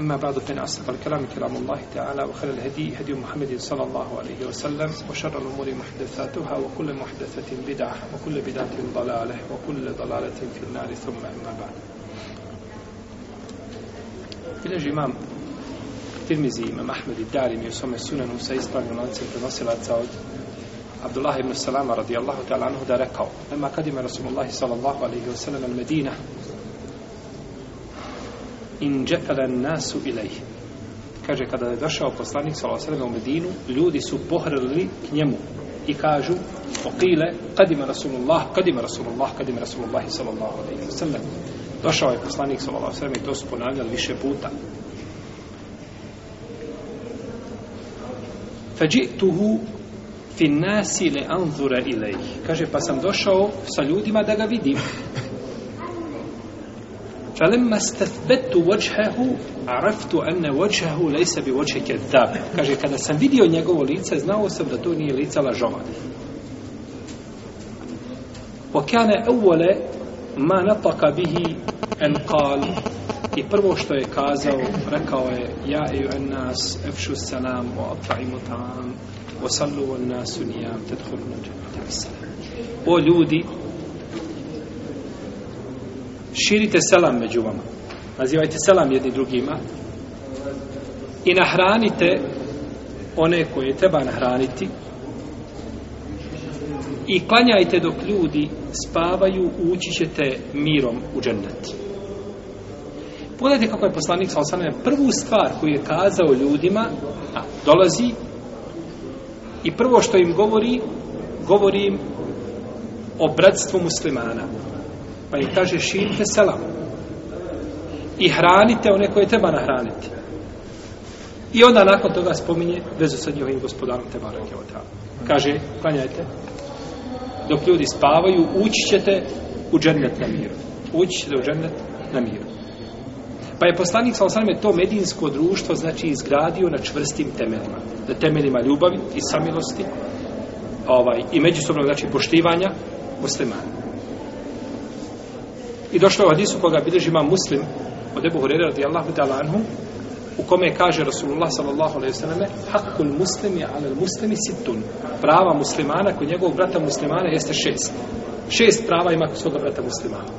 أما بعد فإن أصدق الكلام كلام الله تعالى وخير الهدي هدي محمد صلى الله عليه وسلم وشر الأمور محدثاتها وكل محدثة بدعة وكل بدعة ضلالة وكل ضلالة في النار ثم أما بعد في الإمام الترمذي ترمزي إمام أحمد الدارمي يسمى سنن سيستاني ونانسي تنصر أتساود عبد الله بن السلام رضي الله تعالى عنه دارك لما قدم رسول الله صلى الله عليه وسلم المدينة in džefelen nasu ilaj. Kaže, kada je došao poslanik sa Allah u Medinu, ljudi su pohrlili k njemu i kažu, okile, kad ima Rasulullah, kad ima Rasulullah, kad ima Rasulullah i sallallahu alaihi wa sallam. Došao je poslanik sa Allah i to su ponavljali više puta. Fađi'tuhu fin nasi le anzura ilaj. Kaže, pa sam došao sa ljudima da ga vidim. فلما استثبت وجهه عرفت ان وجهه ليس بوجه كذاب kaže kada sam vidio njegovo lice znao sam da to nije lice lažova وكان اول ما نطق به ان قال i prvo što je kazao rekao je ja i nas efshu salam wa atimu tam wa sallu an nas niyam tadkhulun jannata o ljudi širite selam među vama. Nazivajte selam jedni drugima. I nahranite one koje treba nahraniti. I klanjajte dok ljudi spavaju, ući ćete mirom u džennet. Pogledajte kako je poslanik sa osanem prvu stvar koju je kazao ljudima, a, dolazi i prvo što im govori, govori im o bratstvu muslimana. Pa ih kaže širite selam. I hranite one koje treba nahraniti. I onda nakon toga spominje vezu sa njihovim gospodarom te barake od Kaže, klanjajte, dok ljudi spavaju, ući ćete u džennet na miru. Ući ćete u džennet na miru. Pa je poslanik sa osanime to medinsko društvo znači izgradio na čvrstim temeljima. Na temeljima ljubavi i samilosti ovaj, i međusobnog znači poštivanja muslimana. I došlo je u hadisu koga bilježi ima muslim od Ebu Hurere radijallahu talanhu u kome kaže Rasulullah sallallahu alaihi sallam hakul muslimi ale muslimi situn prava muslimana kod njegovog brata muslimana jeste šest šest prava ima kod svoga brata muslimana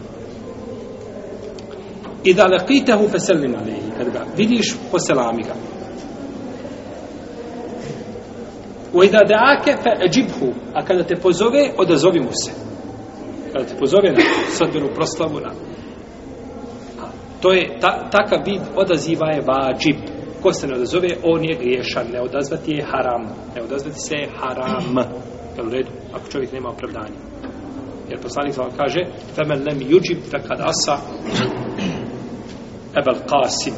i da lakitehu feselim alaihi kad ga vidiš poselami ga u da deake fe eđibhu a kada te pozove odazovi mu se kada te pozove na sadbenu proslavu na to je ta, takav vid odaziva je vađib ko se ne odazove, on je griješan ne odazvati je haram ne odazvati se je haram jel u redu, ako čovjek nema opravdanja jer poslanik vam kaže femen lem juđib takad asa ebel kasim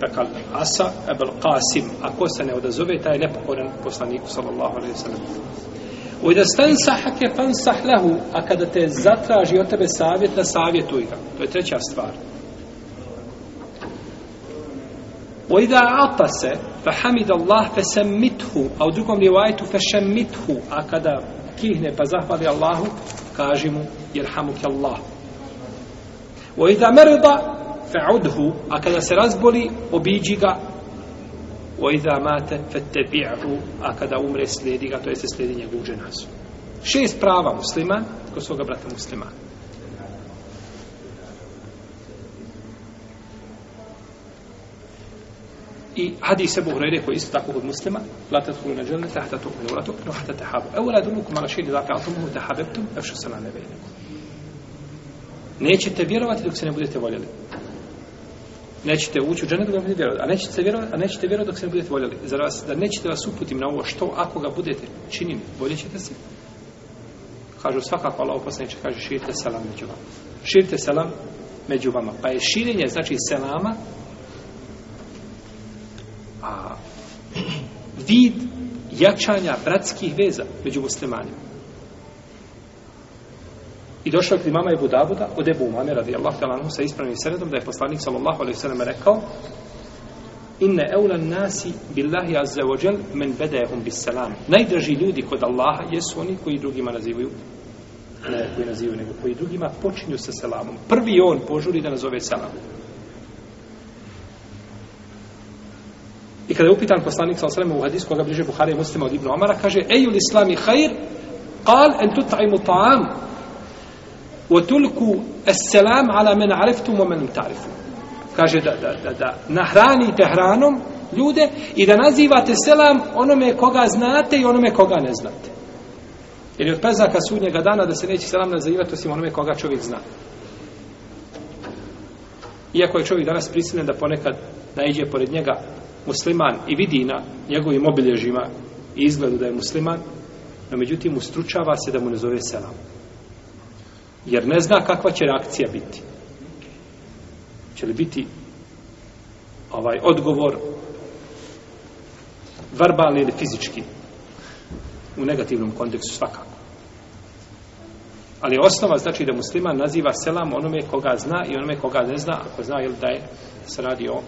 takad asa ebel kasim ako se ne odazove, taj je nepokoren poslaniku sallallahu alaihi sallam Ujda stan sahake fan sahlahu, a kada te zatraži od tebe savjet, na savjetuj ga. To je treća stvar. Ujda ata se, fa hamid Allah, fa semithu, a u drugom rivajtu, fa shemithu, a kada kihne pa zahvali Allahu, kaži mu, jerhamu ki Allah. Ujda merda, fa udhu, a kada se razboli, obiđi ga وَإِذَا مَاتَ فَتَّبِعْهُ A kada umre, slijedi ga, to jeste slijedi njegovu dženazu. Šest prava muslima, kod svoga brata muslima. i hadi se bu hrede koji isto tako kod muslima la te tkulu na dželne tahta tuk ne ula tuk no hata te habu evo la dunukum ala šeidi da fa'atum mu te habebtum evšu sana nebe neko nećete vjerovati dok se ne budete voljeli nećete ući u džennet dok budete vjerovali. A nećete se vjerovati, a nećete vjerovati dok se ne budete voljeli. Zar vas, da nećete vas uputim na ovo što, ako ga budete činili, voljet ćete se? Kažu svakako, Allah oposlaniče, kaže, širite selam među vama. Širite selam među vama. Pa je širenje, znači selama, a vid jačanja bratskih veza među muslimanima. I došao je kod imama Ebu Davuda od Ebu Umame radijallahu ta'ala anhu sa ispravnim sredom da je poslanik sallallahu alaihi sallam rekao Inne eulan nasi billahi azze ođel men bedehum bis salam. Najdraži ljudi kod Allaha jesu oni koji drugima nazivaju ne koji nazivaju nego koji drugima počinju sa selamom. Prvi on požuri da nazove selam. I kada je upitan poslanik sallallahu alaihi sallam u hadisu koga bliže Buhari muslima od Ibn Omara kaže Ejul islami hajr Qal en tut'imu ta'am وتلكوا السلام على من عرفتم ومن تعرفون kaže da, da, da, da nahranite hranom ljude i da nazivate selam onome koga znate i onome koga ne znate. Jer je od prezaka sudnjega dana da se neće selam nazivati osim onome koga čovjek zna. Iako je čovjek danas prisilen da ponekad najđe pored njega musliman i vidi na njegovim obilježima i izgledu da je musliman, no međutim ustručava se da mu ne zove selam jer ne zna kakva će reakcija biti. Će li biti ovaj odgovor verbalni ili fizički u negativnom kontekstu svakako. Ali osnova znači da musliman naziva selam onome koga zna i onome koga ne zna, ako zna ili da je se radi o,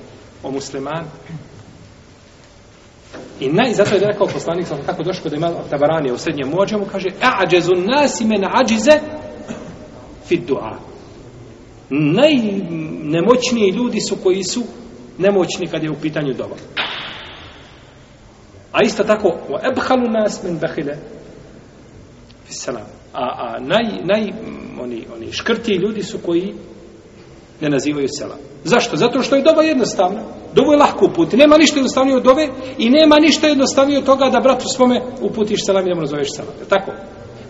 o musliman. I naj, zato je rekao poslanik, sam tako došlo kod imala Tabarani u srednjem mođe, mu kaže, a'đezu nasi men a'đize, fit dua. Najnemoćniji ljudi su koji su nemoćni kad je u pitanju dova. A isto tako, o ebhalu nas men behile, fissalam, a, a naj, naj, oni, oni škrtiji ljudi su koji ne nazivaju selam. Zašto? Zato što je dova jednostavna. Dovo je lahko uputi. Nema ništa jednostavnije od dove i nema ništa jednostavnije od toga da bratu svome uputiš selam i da mu nazoveš selam. Je tako?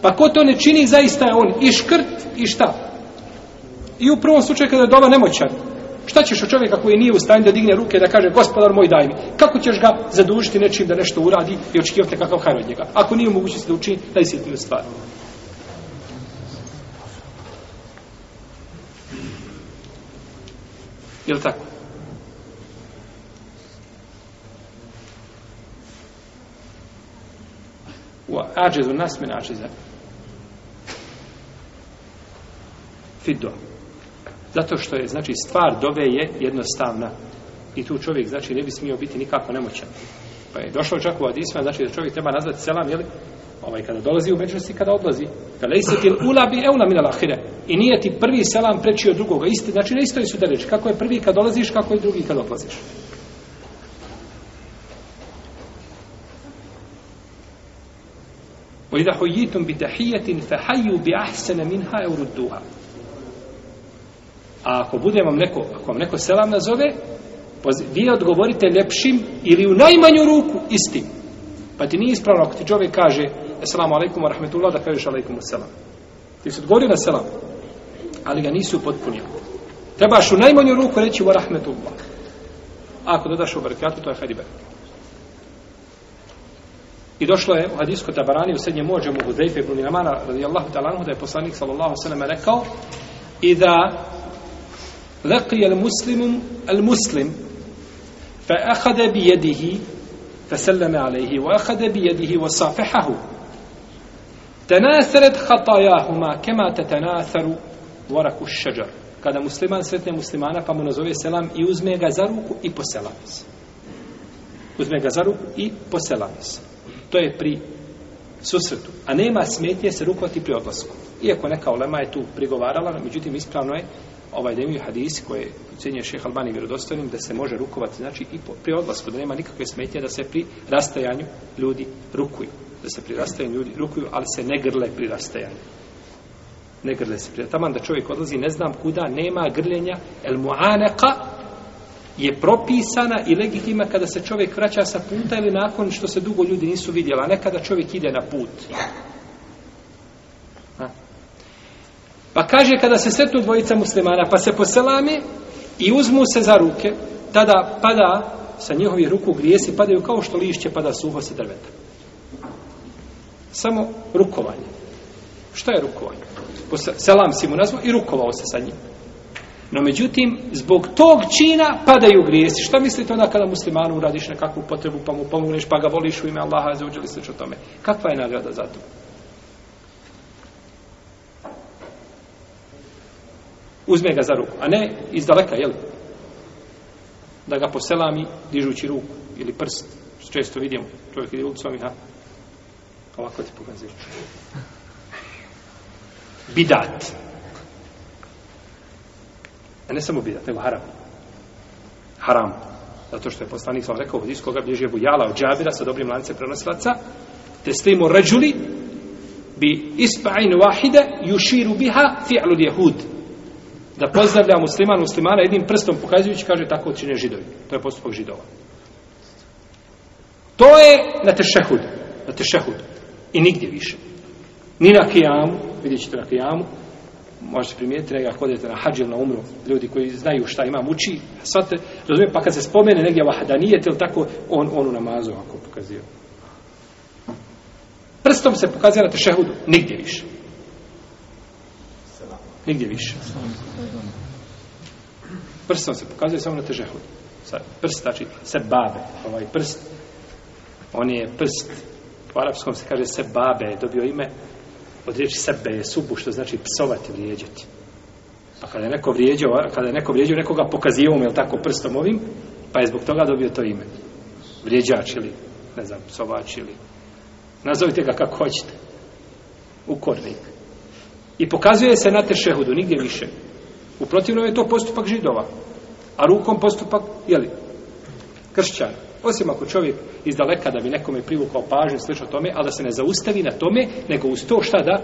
Pa ko to ne čini, zaista je on i škrt i šta? I u prvom slučaju kada je dova nemoćan, šta ćeš od čovjeka koji nije u stanju da digne ruke da kaže gospodar moj daj mi, kako ćeš ga zadužiti nečim da nešto uradi i očekivati nekakav hajr od njega, ako nije moguće se da učini najsjetniju stvar. Je tako? Ađezu nas me nađe za fido. Zato što je, znači, stvar dove je jednostavna. I tu čovjek, znači, ne bi smio biti nikako nemoćan. Pa je došao čak u Adisma, znači da čovjek treba nazvati selam, jeli? Ovaj, kada dolazi u međusti i kada odlazi. Kada isti ti ula bi eula minala hire. I nije ti prvi selam preći od drugoga. Isti, znači, na istoj su da reči. Kako je prvi kad dolaziš, kako je drugi kad odlaziš. Oida hujitum bi tahijetin fe hajju bi ahsene minha euruduha. A ako budem vam neko, ako vam neko selam nazove, vi odgovorite ljepšim ili u najmanju ruku istim. Pa ti nije ispravno ako ti čovjek kaže Assalamu alaikum wa rahmetullah, da kažeš alaikum wa Ti se odgovorio na selam, ali ga nisi upotpunio. Trebaš u najmanju ruku reći wa rahmetullah. A ako dodaš u barakatu, to je hajdi I došlo je u hadisku tabarani u srednje mođe mu Huzayfe ibn Amana radijallahu ta'lanhu da je poslanik sallallahu sallam rekao i da لقي المسلم المسلم فأخذ بيده فسلم عليه وأخذ بيده وصافحه تناثرت خطاياهما كما تتناثر ورق الشجر kada musliman sretne muslimana pa mu nazove selam i uzme ga za ruku i poselami se. Uzme ga za ruku i poselami se. To je pri susretu. A nema smetnje se rukovati pri odlasku. Iako neka olema je tu prigovarala, međutim ispravno je ovaj da imaju hadisi koje ocjenjuje šeha Albani vjerodostojnim da se može rukovati znači i po, pri odlasku da nema nikakve smetnje da se pri rastajanju ljudi rukuju da se pri rastajanju ljudi rukuju ali se ne grle pri rastajanju ne grle se pri rastajanju da čovjek odlazi ne znam kuda nema grljenja el mu'aneqa je propisana i legitima kada se čovjek vraća sa puta ili nakon što se dugo ljudi nisu vidjela nekada čovjek ide na put Pa kaže kada se sretnu dvojica muslimana, pa se poselame i uzmu se za ruke, tada pada sa njihovih ruku grijesi, padaju kao što lišće pada suho sa drveta. Samo rukovanje. Šta je rukovanje? Selam si mu nazvao i rukovao se sa njim. No međutim, zbog tog čina padaju grijesi. Šta mislite onda kada muslimanu uradiš nekakvu potrebu, pa mu pomogneš, pa ga voliš u ime Allaha, zauđeli se o tome. Kakva je nagrada za to? uzme ga za ruku, a ne iz daleka, jel? Da ga poselami dižući ruku ili prst, što često vidimo. Čovjek ide ulicom i ha, ovako ti pokazuješ. Bidat. A ne samo bidat, nego haram. Haram. Zato što je poslanik sam rekao, iz koga bježe bujala od džabira sa dobrim lance prenosilaca, te stajmo ređuli bi isba'in wahide yushiru biha fi'lu ljehud da pozdravlja musliman muslimana jednim prstom pokazujući kaže tako čine židovi. To je postupak židova. To je na tešehud. Na tešehud. I nigdje više. Ni na kijamu, vidjet ćete na kijamu, možete primijetiti, nekak hodete na hađil na umru, ljudi koji znaju šta ima muči, svate, razumije, pa kad se spomene negdje vahadanijet ili tako, on, on u namazu ovako pokazio. Prstom se pokazio na tešehudu, nigdje više. Nigdje više. Prst se pokazuje samo na težehu. Prst, znači, se babe. Ovaj prst, on je prst, u arapskom se kaže se babe, je dobio ime od riječi sebe, je subu, što znači psovati, vrijeđati. Pa kada je neko vrijeđao, kada je neko vrijeđao, nekoga pokazio mu, tako, prstom ovim, pa je zbog toga dobio to ime. Vrijeđač ili, ne znam, psovač ili... Nazovite ga kako hoćete. Ukornik. I pokazuje se na tešehudu, nigdje više. U protivnom je to postupak židova. A rukom postupak, jeli, kršćan. Osim ako čovjek iz daleka da bi nekome privukao pažnju, slično tome, ali da se ne zaustavi na tome, nego uz to šta da?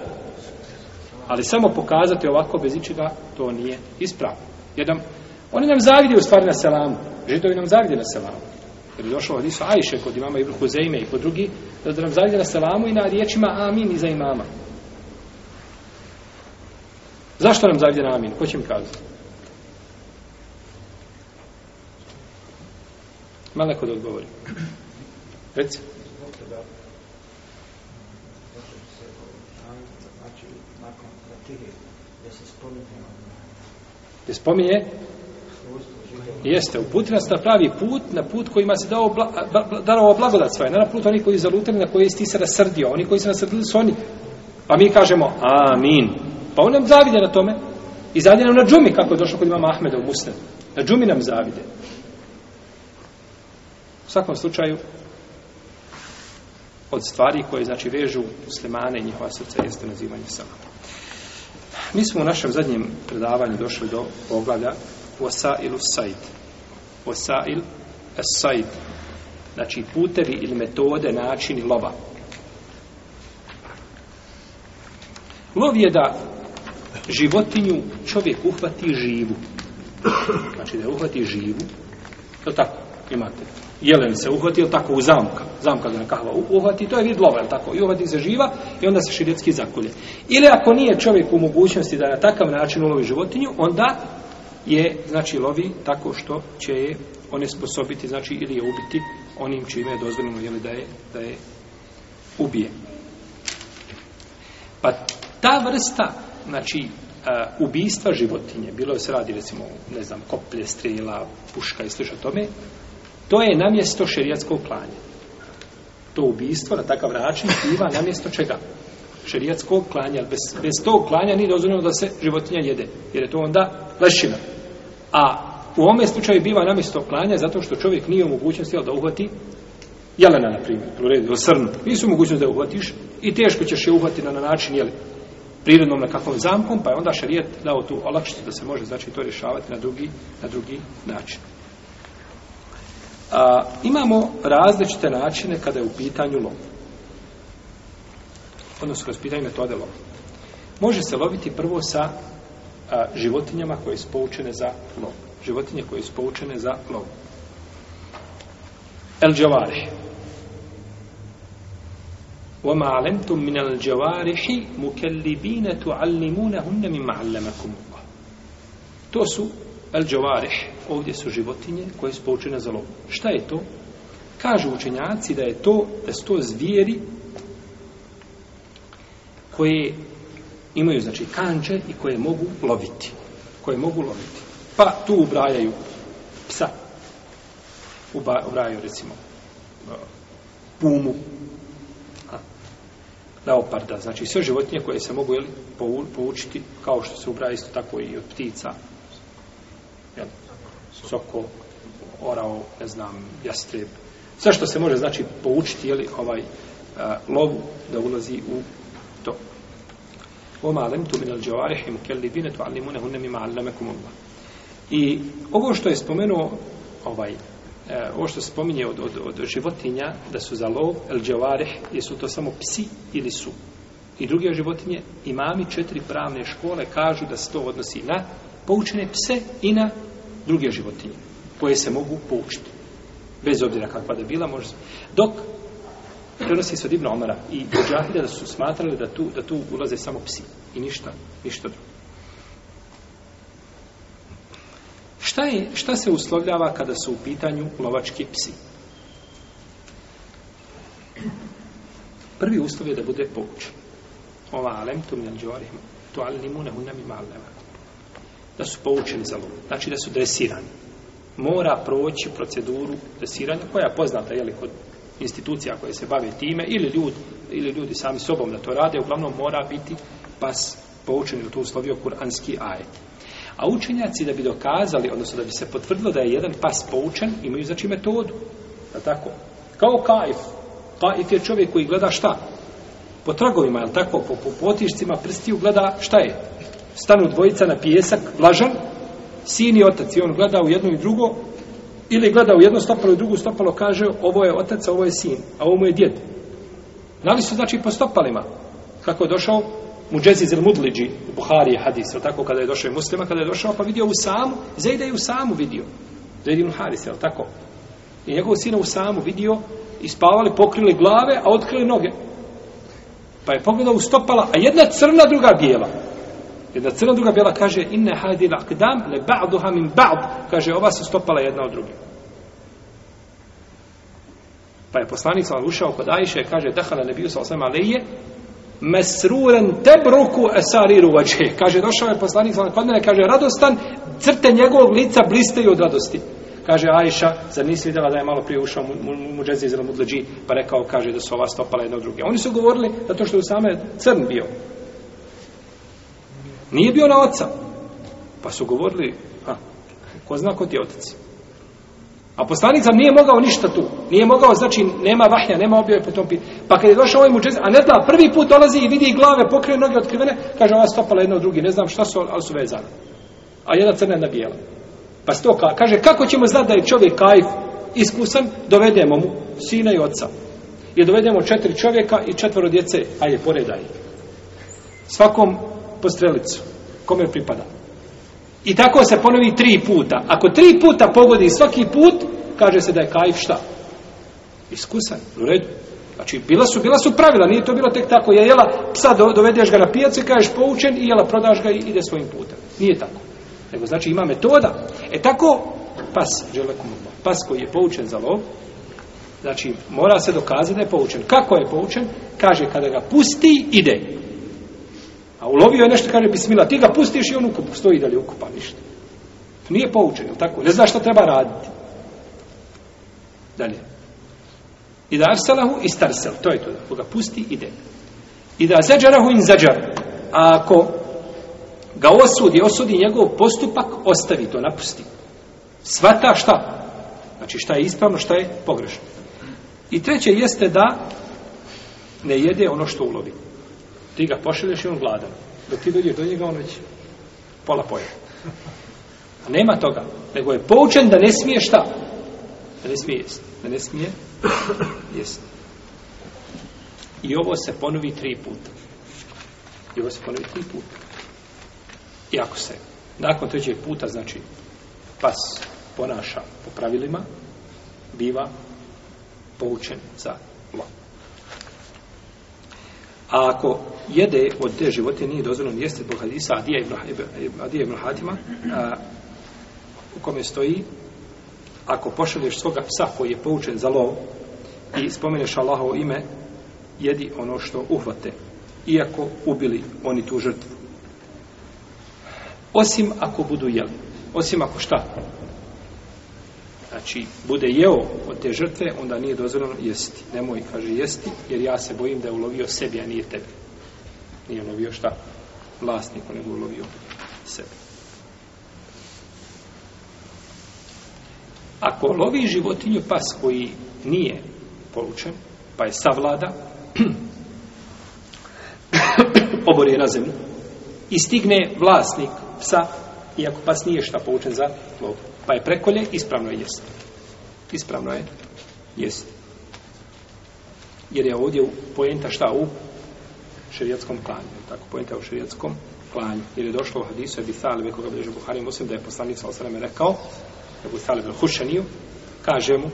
Ali samo pokazati ovako bez ičega, to nije ispravo. Jedan, oni nam zavide u stvari na selamu. Židovi nam zavide na selamu. Jer je došlo Hadisu Ajše kod imama Ibruhu Zejme i kod drugi, da nam zavide na selamu i na riječima Amin iza imama. Zašto nam zavidi na Aminu? Ko će mi kazati? Maleko da odgovorim. Reci. Gdje spominje? Jeste, uputi nas na pravi put, na put kojima se dao, bla, bla, bla, dao blagodat svoje. Na put oni koji zalutili, na koji ti se rasrdio. Oni koji se nasrdili su oni. Pa mi kažemo, amin. Amin. Pa on nam zavide na tome. I zavide nam na džumi, kako je došlo kod imama Ahmeda u Muslim. Na džumi nam zavide. U svakom slučaju, od stvari koje, znači, vežu muslimane i njihova srca jeste nazivanje sama. Mi smo u našem zadnjem predavanju došli do poglavlja Osa ilu sajt. Osa il sajt. Znači, putevi ili metode, načini lova. Lov je da životinju čovjek uhvati živu. Znači da je uhvati živu, je tako? Imate. Jelen se uhvati, je tako? U zamka. Zamka da kahva uhvati, to je vid lova, tako? I uhvati se živa i onda se širecki zakulje. Ili ako nije čovjek u mogućnosti da na takav način ulovi životinju, onda je, znači, lovi tako što će je one sposobiti, znači, ili je ubiti onim čime je dozvoljeno, jeli, da je, da je ubije. Pa ta vrsta znači, uh, ubistva životinje, bilo je se radi, recimo, ne znam, koplje, strela, puška i sliša tome, to je namjesto šerijatskog klanja. To ubistvo na takav račin biva namjesto čega? Šerijatskog klanja. Bez, bez tog klanja nije dozvoljeno da se životinja jede, jer je to onda lešina. A u ovome slučaju biva namjesto klanja zato što čovjek nije u mogućnosti da uhvati jelena, na primjer, u redu, srnu. Nisu u mogućnosti da uhvatiš i teško ćeš je uhvati na, na način, jeli, prirodnom nekakvom zamkom, pa je onda šarijet dao tu olakšicu da se može znači to rješavati na drugi, na drugi način. A, imamo različite načine kada je u pitanju lov. Odnosno kroz pitanje metode lov. Može se loviti prvo sa a, životinjama koje su poučene za lov. Životinje koje su poučene za lov. El džavare. وما علمتم من الجوارح مكلبين تعلمونهن مما علمكم الله to su الجوارح ovdje su životinje koje su poučene za lov šta je to? kažu učenjaci da je to da su to zvijeri koje imaju znači kanđe i koje mogu loviti koje mogu loviti pa tu ubrajaju psa ubrajaju recimo pumu leoparda, znači sve životinje koje se mogu jeli, poučiti, kao što se ubraja isto tako i od ptica, jel, soko, orao, ne znam, jastreb, sve što se može, znači, poučiti, jeli, ovaj, a, lov da ulazi u to. O malem tu minel džavarih im kelli bine tu alimune hunne mima allamekum Allah. I ovo što je spomenuo ovaj E, ovo što se spominje od, od, od životinja, da su za lov, el dževareh, jesu to samo psi ili su. I druge životinje, imami četiri pravne škole kažu da se to odnosi na poučene pse i na druge životinje, koje se mogu poučiti. Bez obzira kakva da bila, može Dok, prenosi se od Ibn Omara i Džahida da su smatrali da tu, da tu ulaze samo psi i ništa, ništa drugo. Šta, je, šta se uslovljava kada su u pitanju lovački psi? Prvi uslov je da bude poučen. Ova alem tu mjel džorim, tu alimu nehunami malneva. Da su poučeni za lovu. Znači da su dresirani. Mora proći proceduru dresiranja koja je poznata jeli, kod institucija koje se bave time ili ljudi, ili ljudi sami sobom da to rade. Uglavnom mora biti pas poučen ili to uslovio kuranski ajet. A učenjaci da bi dokazali, odnosno da bi se potvrdilo da je jedan pas poučen, imaju znači metodu. Je tako? Kao kaif. Kaif je čovjek koji gleda šta? Po tragovima, je tako? Po, po potišcima prstiju gleda šta je? Stanu dvojica na pjesak, vlažan, sin i otac. I on gleda u jedno i drugo, ili gleda u jedno stopalo i drugo stopalo, kaže ovo je otac, ovo je sin, a ovo mu je djed. Nali su znači po stopalima? Kako je došao? Muđeziz il Mudliđi, u Buhari je hadis, tako, kada je došao muslima, kada je došao, pa vidio u samu, Zajda je u samu vidio. Zajda ibn Haris, je tako? I njegov sina u samu vidio, ispavali, pokrili glave, a otkrili noge. Pa je pogledao u stopala, a jedna crna, druga bijela. Jedna crna, druga bijela kaže, inne hadi l'akdam le ba'duha min ba'd, kaže, ova su stopala jedna od druge. Pa je poslanik sam ušao kod Ajše, kaže, dehala nebiju sa osama alije, mesruren tebruku esariru vađe. Kaže, došao je poslanik sa kod mene, kaže, radostan, crte njegovog lica blistaju od radosti. Kaže, Ajša, zar nisi vidjela da je malo prije ušao muđezi iz Ramudleđi, pa rekao, kaže, da su ova stopala jedno druge. Oni su govorili, zato što je same crn bio. Nije bio na oca. Pa su govorili, a, ko zna ko ti je otac? A poslanik sam nije mogao ništa tu. Nije mogao, znači nema vahja, nema objave po tom pitanju. Pa kad je došao ovaj mučez, a ne zna, prvi put dolazi i vidi glave pokrije noge otkrivene, kaže ova stopala jedno od drugi, ne znam šta su, ali su vezane. A jedna crna, jedna bijela. Pa sto ka, kaže, kako ćemo znati da je čovjek kajf iskusan, dovedemo mu sina i oca. I dovedemo četiri čovjeka i četvoro djece, ajde, poredaj. Svakom po strelicu, kome pripada. I tako se ponovi tri puta. Ako tri puta pogodi svaki put, kaže se da je kaif šta? Iskusan, u redu. Znači, bila su, bila su pravila, nije to bilo tek tako. Ja jela psa, dovedeš ga na pijace, kažeš poučen i jela prodaš ga i ide svojim putem. Nije tako. Nego znači ima metoda. E tako, pas, želekom, pas koji je poučen za lov, znači mora se dokazati da je poučen. Kako je poučen? Kaže, kada ga pusti, ide. A ulovio je nešto, kaže, bismila, ti ga pustiš i on ukupu, stoji da li ukupa ništa. To nije poučeno, tako, ne zna što treba raditi. Dalje. I da arselahu i starsel, to je to, ko ga pusti, ide. I da zađarahu in zađar, a ako ga osudi, osudi njegov postupak, ostavi to, napusti. Svata šta? Znači šta je ispravno, šta je pogrešno. I treće jeste da ne jede ono što ulovi. Ti ga pošelješ i on gladan. Dok ti dođeš do njega, on već pola poje. Nema toga. Nego je poučen da ne smije šta? Da ne smije jest. Da ne smije jest. I ovo se ponovi tri puta. I ovo se ponovi tri puta. I ako se nakon trećeg puta, znači, pas ponaša po pravilima, biva poučen za lo. A ako jede od te živote nije dozvoljeno jeste po hadisa Adija ibn, Adija ibn Hatima a, u kome stoji ako pošalješ svoga psa koji je poučen za lov i spomeneš Allahovo ime jedi ono što uhvate iako ubili oni tu žrtvu osim ako budu jeli osim ako šta znači bude jeo od te žrtve onda nije dozvoljeno jesti nemoj kaže jesti jer ja se bojim da je ulovio sebi a nije tebi nije lovio šta vlasniku, nego lovio sebe. Ako lovi životinju pas koji nije poručen, pa je savlada, oborije na zemlju, i stigne vlasnik psa, iako pas nije šta poučen za lov, pa je prekolje, ispravno je jest. Ispravno je jest. Jer je ovdje pojenta šta u šerijetskom klanju. Tako, pojenta je u šerijetskom klanju. Jer je došlo u hadisu Ebi Salibe, koga bliže Buhari, muslim da je poslanik sa osanem rekao, Ebu Salibe Hušaniju, kaže mu,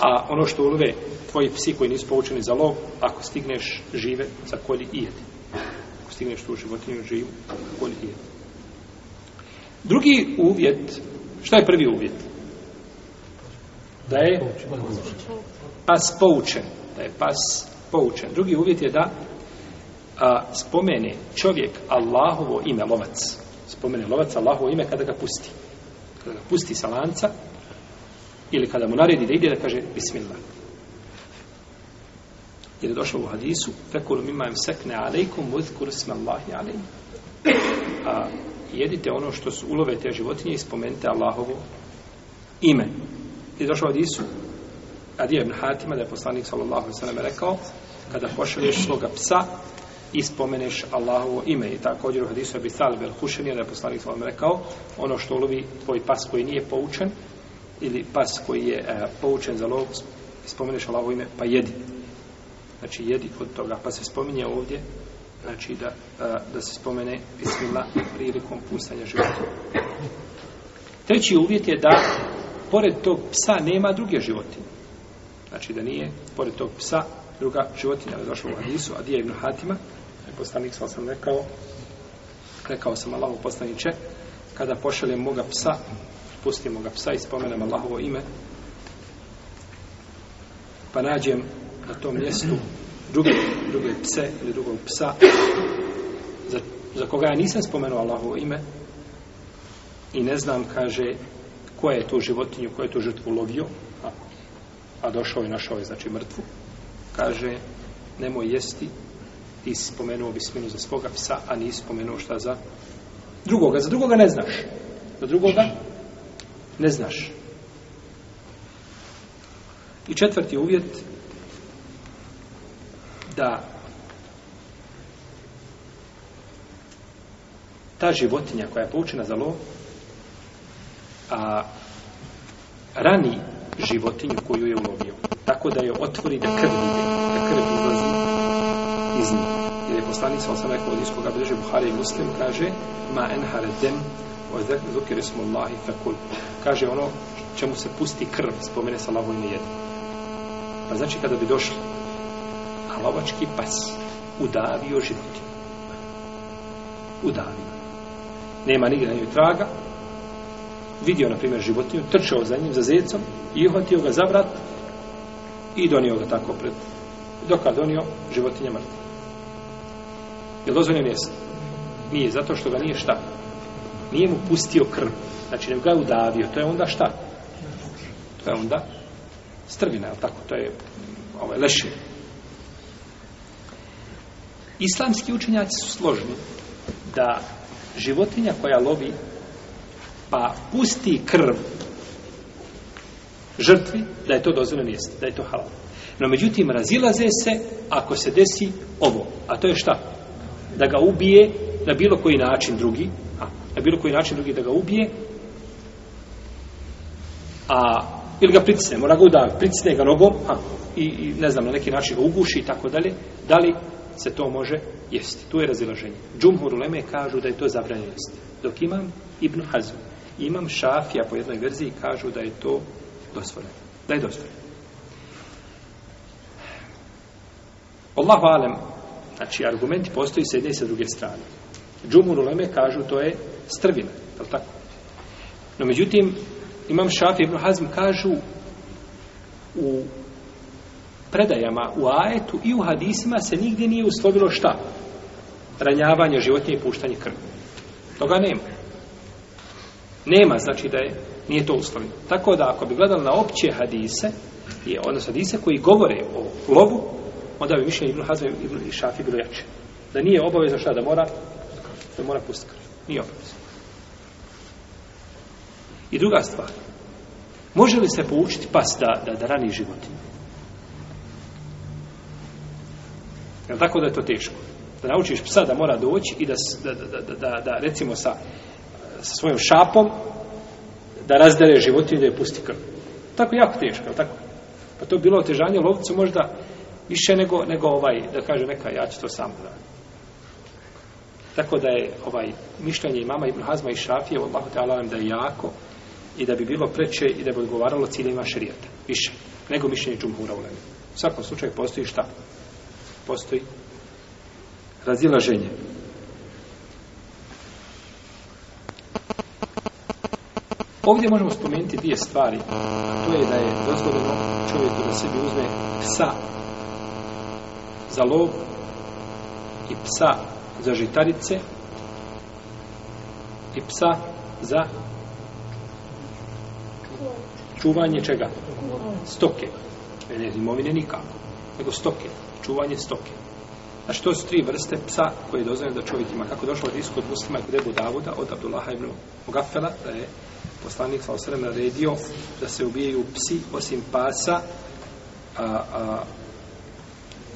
a ono što ulove tvoji psi koji nisu poučeni za lov, ako stigneš žive, za koli i jedi. Ako stigneš tu životinju živu, za koli i jedi. Drugi uvjet, šta je prvi uvjet? Da je pas poučen. Da je pas poučen poučen. Drugi uvjet je da a, spomene čovjek Allahovo ime, lovac. Spomene lovac Allahovo ime kada ga pusti. Kada ga pusti sa lanca ili kada mu naredi da ide da kaže Bismillah. Jer je došlo u hadisu Fekul mimajem sekne alejkum uzkur smallahi alejkum. A, jedite ono što su ulove te životinje i spomenite Allahovo ime. Je došlo u hadisu Adija ibn Hatima, da je poslanik sallallahu sallam rekao, kada pošalješ svoga psa, ispomeneš Allahovo ime. I također u hadisu Abi Salib al-Hušeni, da je poslanik sallam rekao, ono što ulovi tvoj pas koji nije poučen, ili pas koji je e, poučen za lov, ispomeneš Allahovo ime, pa jedi. Znači, jedi kod toga. Pa se spominje ovdje, znači, da, a, e, da se spomene bismillah prilikom pustanja života. Treći uvjet je da, pored tog psa, nema druge životinje. Znači da nije, pored tog psa, druga životinja je došla u Hadisu, a dija Ibn Hatima, je poslanik, sam sam rekao, rekao sam Allahu poslaniče, kada pošaljem moga psa, pustim moga psa i spomenem Allahovo ime, pa nađem na tom mjestu druge, druge pse ili drugog psa, za, za koga ja nisam spomenuo Allahovo ime, i ne znam, kaže, koja je tu životinju, koja je tu žrtvu lovio, a došao i našao je, znači, mrtvu, kaže, nemoj jesti, ti si spomenuo bisminu za svoga psa, a nisi spomenuo šta za drugoga. Za drugoga ne znaš. Za drugoga ne znaš. I četvrti uvjet, da ta životinja koja je poučena za lov, a rani životinju koju je ulovio. Tako da je otvori da krv ide, da krv izlazi iz nje. Jer je poslani sa osama rekao od iskoga bliže Buhari i Muslim, kaže Ma enhar dem o zekir ismu Allahi fekul. Kaže ono čemu se pusti krv, spomene sa lavoj ne jedu. Pa znači kada bi došli a lovački pas udavio životinju. Udavio. Nema nigdje na nju traga, vidio, na primjer, životinju, trčao za njim, za zecom, i uhvatio ga za vrat i donio ga tako pred dok donio životinje mrtve. Je li dozvoljeno jesti? Nije, zato što ga nije šta. Nije mu pustio krv. Znači, ne ga je udavio. To je onda šta? To je onda strvina, je tako? To je ovaj, leše. Islamski učenjaci su složni da životinja koja lovi pa pusti krv žrtvi, da je to dozvoljeno jesti, da je to halal. No međutim, razilaze se ako se desi ovo. A to je šta? Da ga ubije na bilo koji način drugi, a, na bilo koji način drugi da ga ubije, a, ili ga pricne, mora ga udaviti, pricne ga nogom, a, i, i ne znam, na neki način ga uguši i tako dalje, da li se to može jesti. Tu je razilaženje. Džumhur Leme kažu da je to zabranjeno jesti. Dok imam Ibn Hazm, imam Šafija po jednoj verziji kažu da je to dozvoljeno. Da je dozvoljeno. Allahu alem, znači argumenti postoji s jedne i sa druge strane. Džumur u Leme kažu to je strvina, je li tako? No međutim, imam Šaf i Ibn Hazm kažu u predajama, u ajetu i u hadisima se nigdje nije uslovilo šta? Ranjavanje životinje i puštanje krvi. Toga nema. Nema, znači da je nije to uslovljeno. Tako da ako bi gledali na opće hadise, je odnos hadise koji govore o lovu, onda bi mišljenje Ibn Hazme Ibn i Šafi bilo jače. Da nije obavezno šta da mora, da mora pustiti krv. Nije obavezno. I druga stvar. Može li se poučiti pas da, da, da rani životinje? Jel tako da je to teško? Da naučiš psa da mora doći i da, da, da, da, da, da recimo sa, sa svojom šapom da razdere životinje da je pusti krv. Tako jako teško, je tako? Pa to bilo otežanje lovcu možda više nego, nego ovaj, da kaže neka, ja ću to sam da. Tako da je ovaj mišljenje imama Ibn Hazma i Šafije, Allah te alalem, da je jako i da bi bilo preče i da bi odgovaralo ciljima šarijata. Više. Nego mišljenje džumhura u lemi. U svakom slučaju postoji šta? Postoji razilaženje. Ovdje možemo spomenuti dvije stvari. To je da je dozvoljeno čovjeku da sebi uzme psa za lov i psa za žitarice i psa za čuvanje čega? Stoke. E, ne imovine nikako, nego stoke. Čuvanje stoke. Znači, to su tri vrste psa koje je dozvoljeno da čovjek ima. Kako došlo od iskod muslima i grebu Davuda od Abdullaha ibn Mugafela, da je poslanik sa osrem naredio da se ubijaju psi osim pasa a, a,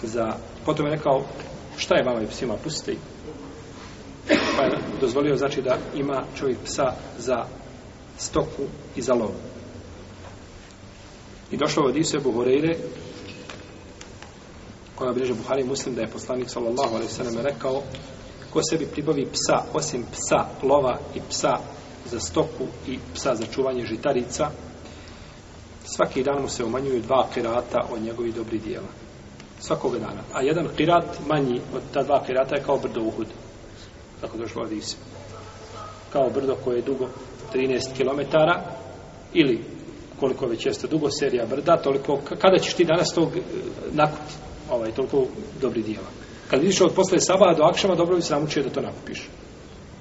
za potom je rekao šta je vama i psima pustite pa je dozvolio znači da ima čovjek psa za stoku i za lovu i došlo od Isu Ebu Horeire koja bliže Buhari muslim da je poslanik sallallahu alaihi sallam rekao ko sebi pribavi psa osim psa lova i psa za stoku i psa za čuvanje žitarica, svaki dan mu se umanjuju dva kirata od njegovih dobrih dijela. Svakog dana. A jedan kirat manji od ta dva kirata je kao brdo uhud. Tako došlo od isi. Kao brdo koje je dugo 13 km ili koliko već jeste dugo serija brda, toliko, kada ćeš ti danas tog e, nakuti? Ovaj, toliko dobri dijela. Kad vidiš od posle sabaha do akšama, dobro bi se namučio da to nakupiš.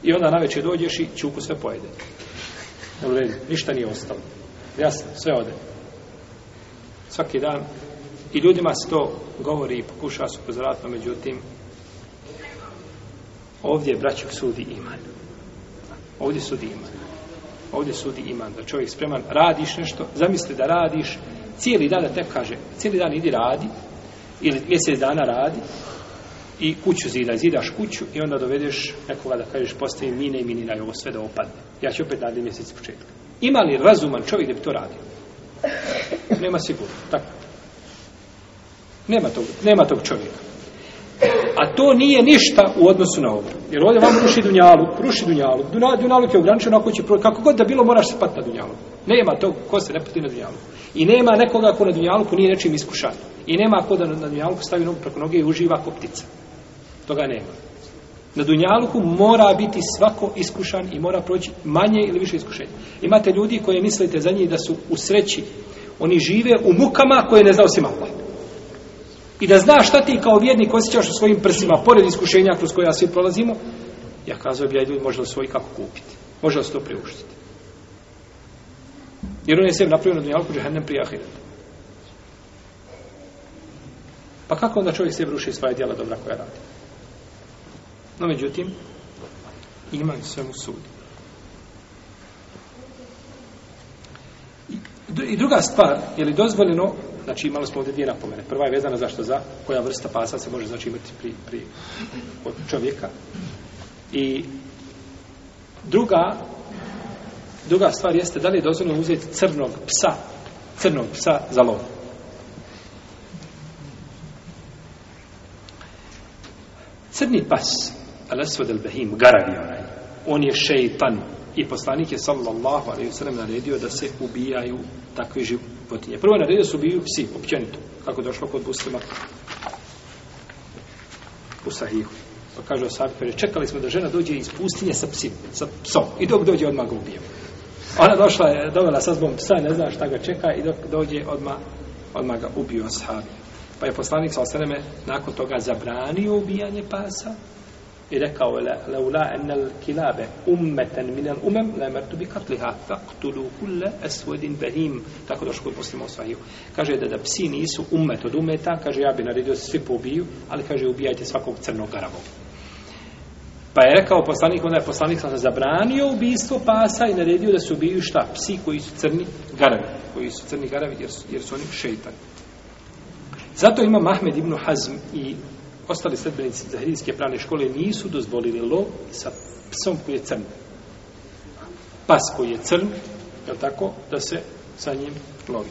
I onda na večer dođeš i čuku sve pojede. Dobro, ništa nije ostalo. Jasno, sve ode. Svaki dan. I ljudima se to govori i pokuša se upozoratno, međutim, ovdje braćog sudi iman. Ovdje sudi iman. Ovdje sudi iman, da čovjek spreman, radiš nešto, zamisli da radiš, cijeli dan da te kaže, cijeli dan idi radi, ili mjesec dana radi, i kuću zida, zidaš kuću i onda dovedeš nekoga da kažeš postavi mine i mine na ovo sve da opadne. Ja ću opet dati mjesec početka. Ima li razuman čovjek da bi to radio? Nema sigurno, tako. Nema tog, nema tog čovjeka. A to nije ništa u odnosu na ovo. Jer ovdje vam ruši dunjalu, ruši dunjalu. Dunjalu je ograničen, ako će proći, kako god da bilo, moraš se pati na dunjalu. Nema tog ko se ne pati na dunjalu. I nema nekoga ko na dunjalu ko nije nečim iskušan. I nema ko da na dunjalu stavi nogu preko noge i uživa ako ptica. Toga nema. Na Dunjaluku mora biti svako iskušan i mora proći manje ili više iskušenja. Imate ljudi koje mislite za njih da su u sreći. Oni žive u mukama koje ne zna osim Allah. I da znaš šta ti kao vjernik osjećaš u svojim prsima, pored iskušenja kroz koja svi prolazimo, ja kazao bi, ja ljudi, može li svoj kako kupiti? Može li se to priuštiti? Jer on je sve napravio na Dunjaluku džahennem prije ahiretu. Pa kako onda čovjek sve ruši svoje djela dobra koja radi? No, međutim, iman svemu sudi. I druga stvar, je li dozvoljeno, znači imali smo ovdje dvije napomene. Prva je vezana zašto za, koja vrsta pasa se može znači imati pri, pri, od čovjeka. I druga, druga stvar jeste da li je dozvoljeno uzeti crnog psa, crnog psa za lov. Crni pas, Al-Aswad al-Bahim, garavi onaj. On je šeitan. I poslanik je sallallahu alaihi wa sallam naredio da se ubijaju takve životinje. Prvo naredio se ubijaju psi, općenito. Kako došlo kod Buslima u Sahihu. Pa kaže Osabi, kaže, čekali smo da žena dođe iz pustinje sa psim, sa psom. I dok dođe, odmah ga ubijem. Ona došla, je, dovela sa zbom psa, ne zna šta ga čeka, i dok dođe, odmah, odmah ga ubiju Osabi. Pa je poslanik sa Osaneme nakon toga zabranio ubijanje pasa, i rekao leula en el kilabe ummeten min el umem le mertu bi katliha faktulu kulle esvedin behim tako došlo koji poslimo osvahio kaže da da psi nisu ummet od umeta kaže ja bi naredio se svi pobiju ali kaže ubijajte svakog crnog arabog pa je rekao poslanik onda je poslanik sam zabranio ubistvo pasa i naredio da se ubiju šta psi koji su crni garavi koji su crni garavi jer su, jer su oni šeitan zato ima Mahmed ibn Hazm i ostali sredbenici zahirijske pravne škole nisu dozvolili lo sa psom koji je crn. Pas koji je crn, je tako, da se sa njim lovi.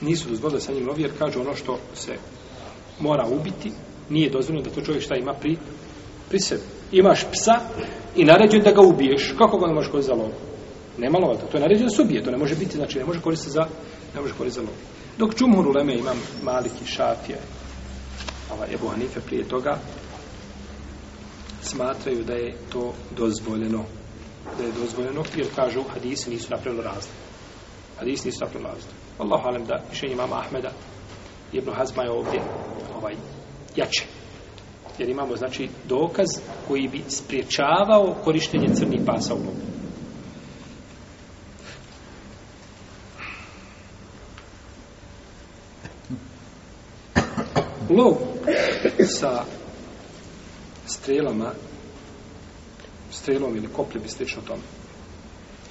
Nisu dozvolili da sa njim lovi, jer kaže ono što se mora ubiti, nije dozvoljeno da to čovjek šta ima pri, pri sebi. Imaš psa i naređen da ga ubiješ. Kako ga ne možeš koji za lovu? nema lova, to je naređeno subije, to ne može biti, znači ne može koristiti za ne može koristiti za lova. Dok Čumhur u Leme imam Maliki, Šafije, ova Ebu Hanife prije toga, smatraju da je to dozvoljeno. Da je dozvoljeno, jer kažu hadisi nisu napravili razli. Hadisi nisu napravili razli. Allahu alem da mišljenje imama Ahmeda i Ibn Hazma je ovdje ovaj, jače. Jer imamo, znači, dokaz koji bi spriječavao korištenje crnih pasa u lovu. lov sa strelama, strelom ili koplje bi slično tome.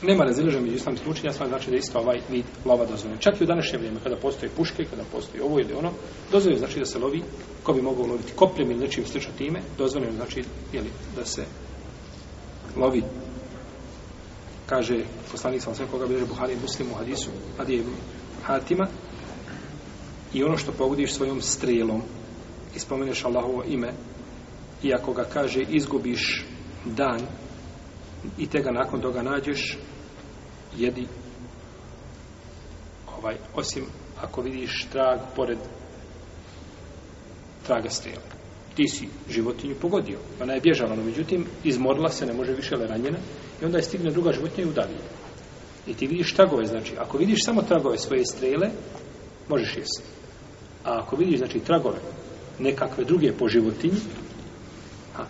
Nema razilježa među islamskim učinjacima, znači da je isto ovaj vid lova dozvoljen. Čak i u današnje vrijeme, kada postoje puške, kada postoji ovo ili ono, dozvoljen znači da se lovi, ko bi mogao loviti kopljem ili nečim slično time, dozvoljen znači jeli, da se lovi kaže poslanik sam sve koga bilježe Buhari i Muslimu u hadisu Adijevu Hatima, i ono što pogodiš svojom strelom i spomeneš Allahovo ime i ako ga kaže izgubiš dan i te ga nakon toga nađeš jedi ovaj, osim ako vidiš trag pored traga strela ti si životinju pogodio ona je bježala, no međutim izmorila se, ne može više, ali ranjena i onda je stigne druga životinja i udavi i ti vidiš tragove, znači ako vidiš samo tragove svoje strele možeš jesiti A ako vidiš, znači, tragove nekakve druge po životinji, ha,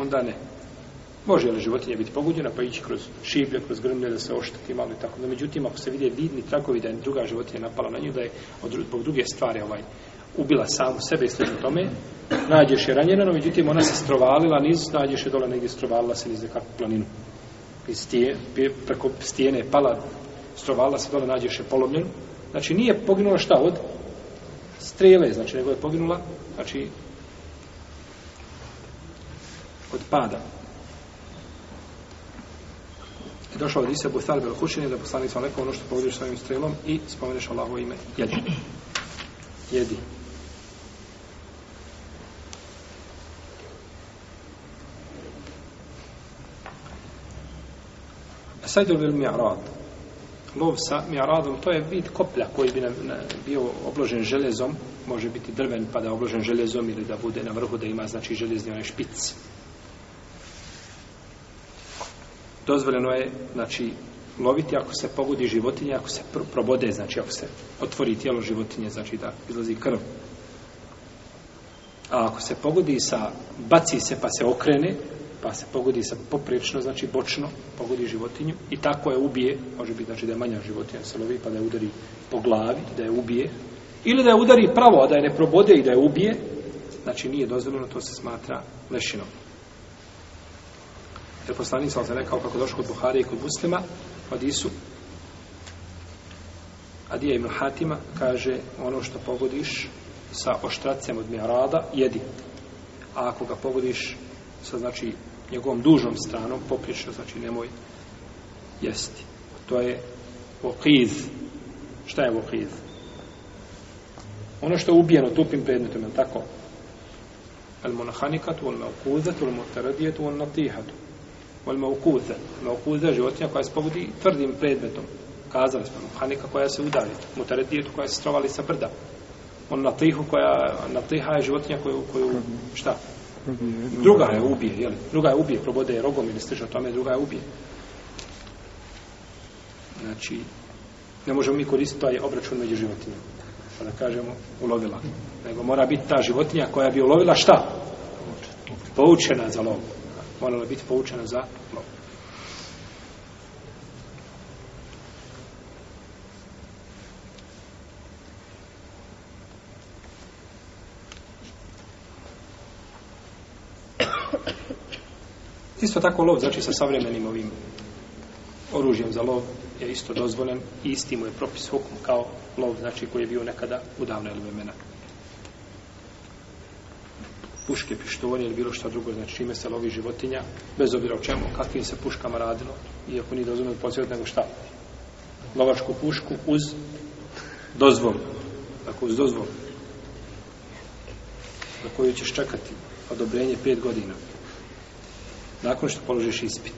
onda ne. Može li životinja biti pogodjena, pa ići kroz šiblje, kroz grmlje, da se oštati malo i tako. Da. Međutim, ako se vidi vidni tragovi da je druga životinja napala na nju, da je od, zbog druge stvari ovaj, ubila samu sebe i sliče tome, nađeš je ranjena, no međutim ona se strovalila niz, nađeš je dole negdje strovalila se niz nekakvu planinu. Iz stije, preko stijene pala, strovala se dole nađeš je polomljen. Znači nije poginula šta od strele, znači nego je poginula, znači od pada. I došao od Isebu Tharbel Hušin da poslanik sam rekao ono što pogodiš svojim strelom i spomeneš Allaho ime jedi. Jedi. Sajdu bil mi'rad lov sa mjaradom, to je vid koplja koji bi nam bio obložen železom, može biti drven pa da je obložen železom ili da bude na vrhu da ima znači železni onaj špic. Dozvoljeno je, znači, loviti ako se pogodi životinje, ako se probode, znači ako se otvori tijelo životinje, znači da izlazi krv. A ako se pogodi sa, baci se pa se okrene, pa se pogodi sa poprečno, znači bočno, pogodi životinju i tako je ubije, može biti znači da je manja životinja se lovi, pa da je udari po glavi, da je ubije, ili da je udari pravo, a da je ne probode i da je ubije, znači nije dozvoljeno, to se smatra lešinom. Jer poslanic sam se rekao kako došlo kod Buhari i kod muslima, od Isu, Adija ibn Hatima kaže ono što pogodiš sa oštracem od mirada, jedi. A ako ga pogodiš sa znači njegovom dužom stranom poprišao znači nemoj jesti to je okiz šta je okiz ono što je ubijeno tupim predmetom je tako al monahanikatu al maukuzatu al mutaradijetu al natihatu al maukuza maukuza životinja koja se pogodi tvrdim predmetom kazali smo monahanika koja se udari mutaradijetu koja se strovali sa brda on natihu koja natiha je životinja koju, koju šta Druga je ubije, jel? Druga je ubije, probode je rogom ili sliče o tome, druga je ubije. Znači, ne možemo mi koristiti taj obračun među životinjama. Pa da kažemo, ulovila. Nego mora biti ta životinja koja bi ulovila šta? Poučena za lov. Morala biti poučena za lov. Isto tako lov, znači sa savremenim ovim oružjem za lov je isto dozvoljen i isti mu je propis hukum kao lov, znači koji je bio nekada u davne vremena. Puške, pištolje ili bilo što drugo, znači čime se lovi životinja, bez obzira o čemu, kakvim se puškama radilo, iako nije dozvoljeno da posjedati nego šta. Lovačku pušku uz dozvol. Dakle, uz dozvol. Na koju ćeš čekati odobrenje pet godina. Nakon što položiš ispit.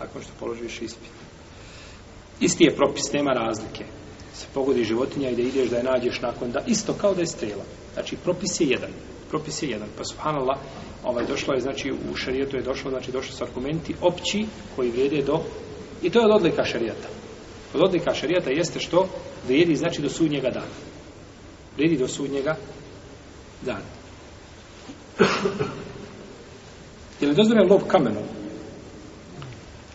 Nakon što položiš ispit. Isti je propis, nema razlike. Se pogodi životinja i da ideš da je nađeš nakon da... Isto kao da je strela. Znači, propis je jedan. Propis je jedan. Pa subhanallah, ovaj, došlo je, znači, u šarijetu je došlo, znači, došlo su argumenti opći koji vrede do... I to je od odlika šarijeta. Od odlika šarijeta jeste što vrijedi, znači, do sudnjega dana. Vrijedi do sudnjega dana. Je li dozvoljen lov kamenom?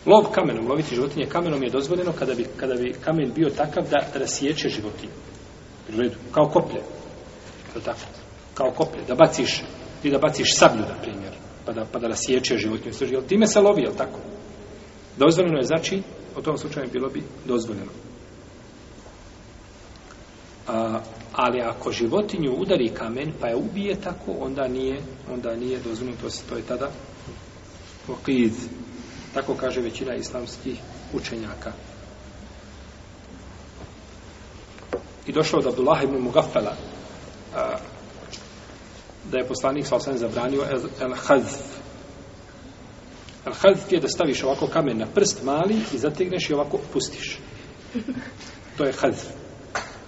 Lov kamenom, loviti životinje kamenom je dozvoljeno kada bi, kada bi kamen bio takav da rasiječe životinje. Redu, kao koplje. Je tako? Kao koplje, da baciš, ti da baciš sablju, na primjer, pa da, pa da rasiječe životinje. Je li time se lovi, je li tako? Dozvoljeno je, znači, u tom slučaju bilo bi dozvoljeno. A, ali ako životinju udari kamen pa je ubije tako onda nije onda nije dozvoljeno to se to je tada Uqid. Tako kaže većina islamskih učenjaka. I došlo od Abdullah ibn Mugafela a, da je poslanik sa osam zabranio el-hazf. Al-hazf je da staviš ovako kamen na prst mali i zategneš i ovako pustiš. To je hazf.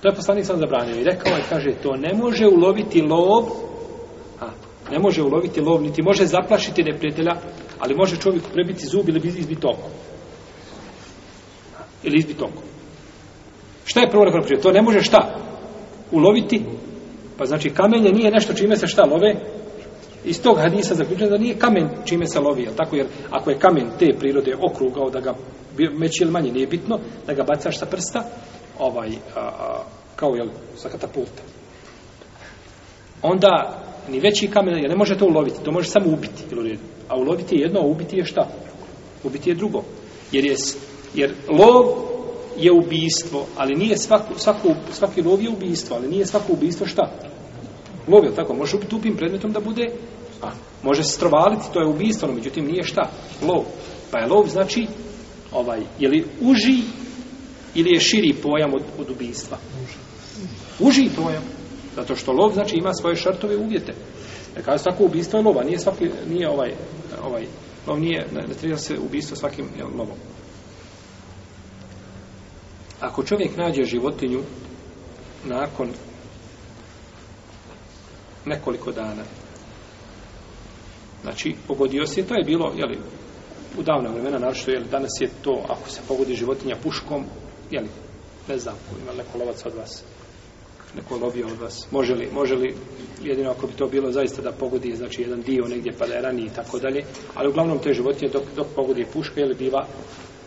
To je poslanik sam zabranio i rekao je, kaže, to ne može uloviti lov, a, ne može uloviti lov, niti može zaplašiti neprijatelja Ali može čovjeku prebiti zub ili izbiti oko. Ili izbiti oko. Šta je prvo rekao To ne može šta? Uloviti? Pa znači kamenje nije nešto čime se šta love? Iz tog hadisa zaključujem da nije kamen čime se lovi, jel tako? Jer ako je kamen te prirode okrugao da ga meći ili manje nije bitno, da ga bacaš sa prsta, ovaj, a, a, kao jel, sa katapulta. Onda ni veći kamen, ja ne može to uloviti, to može samo ubiti, jel u redu? a uloviti je jedno, a ubiti je šta? Ubiti je drugo. Jer, je, jer lov je ubijstvo, ali nije svako, svako, svaki lov je ubijstvo, ali nije svako ubijstvo šta? Lov je tako, može ubiti upim predmetom da bude, a može se strovaliti, to je ubijstvo, no međutim nije šta? Lov. Pa je lov znači, ovaj, je li uži ili je širi pojam od, od ubijstva? Uži pojam. Zato što lov znači ima svoje šartove uvjete. Jer kada se tako ubistvo je lova, nije, svaki, nije ovaj ovaj lov nije ne, ne se ubistvo svakim jel, lovom. Ako čovjek nađe životinju nakon nekoliko dana, znači pogodio se, to je bilo, jeli, u davne vremena, našto, jeli, danas je to, ako se pogodi životinja puškom, jeli, ne znam, ima neko lovac od vas, neko lovio od vas, može li, može li, jedino ako bi to bilo zaista da pogodi, znači jedan dio negdje pa da je ranije i tako dalje, ali uglavnom te životinje dok, dok pogodi puška ili biva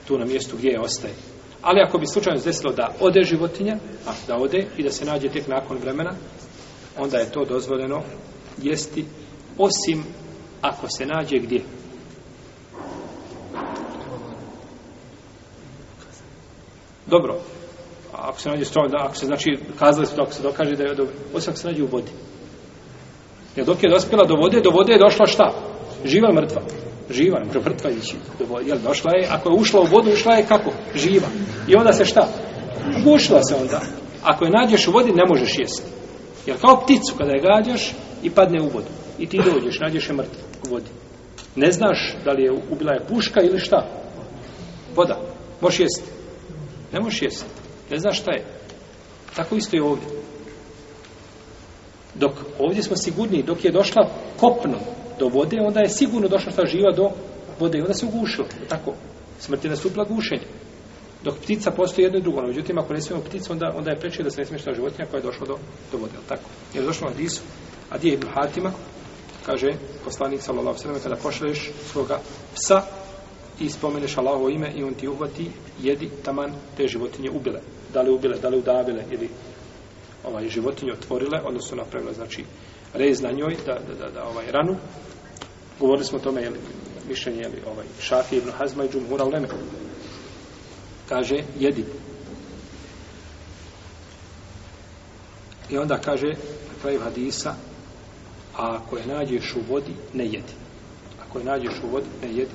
tu na mjestu gdje je ostaje. Ali ako bi slučajno desilo da ode životinja, a da ode i da se nađe tek nakon vremena, onda je to dozvoljeno jesti, osim ako se nađe gdje. Dobro, Ako se nađe strog, da, ako se, znači, kazali su to, ako se dokaže da je dobro. Osim ako se nađe u vodi. Jer dok je dospjela do vode, do vode je došla šta? Živa mrtva. Živa, ne može mrtva ići. Do vode. Jel, došla je, ako je ušla u vodu, ušla je kako? Živa. I onda se šta? Ušla se onda. Ako je nađeš u vodi, ne možeš jesti. Jer kao pticu, kada je gađaš i padne u vodu. I ti dođeš, nađeš je mrtva u vodi. Ne znaš da li je ubila je puška ili šta? Voda. Možeš jesti. Ne možeš jesti. Ne znaš šta je. Tako isto je ovdje. Dok ovdje smo sigurni, dok je došla kopno do vode, onda je sigurno došla ta živa do vode i onda se ugušila. Tako. Smrt je nastupila gušenje. Dok ptica postoji jedno i drugo. Međutim, ako ne smijemo ptica, onda, onda je preče da se ne smiješta životinja koja je došla do, do vode. Tako. Jer je došla na disu. A di je Ibn Hatima? Kaže, poslanik, sallallahu sallam, kada pošleš svoga psa, i spomeneš Allahovo ime i on ti uhvati, jedi taman te životinje ubile. Da li ubile, da li udavile ili ovaj životinje otvorile, odnosno napravile, znači, rez na njoj, da, da, da, da ovaj ranu. Govorili smo o tome, jeli, mišljenje, jeli, ovaj, Šafi ibn Hazma i Džumhur Aleme. Kaže, jedi. I onda kaže, na kraju hadisa, a ako je nađeš u vodi, ne jedi. Ako je nađeš u vodi, ne jedi.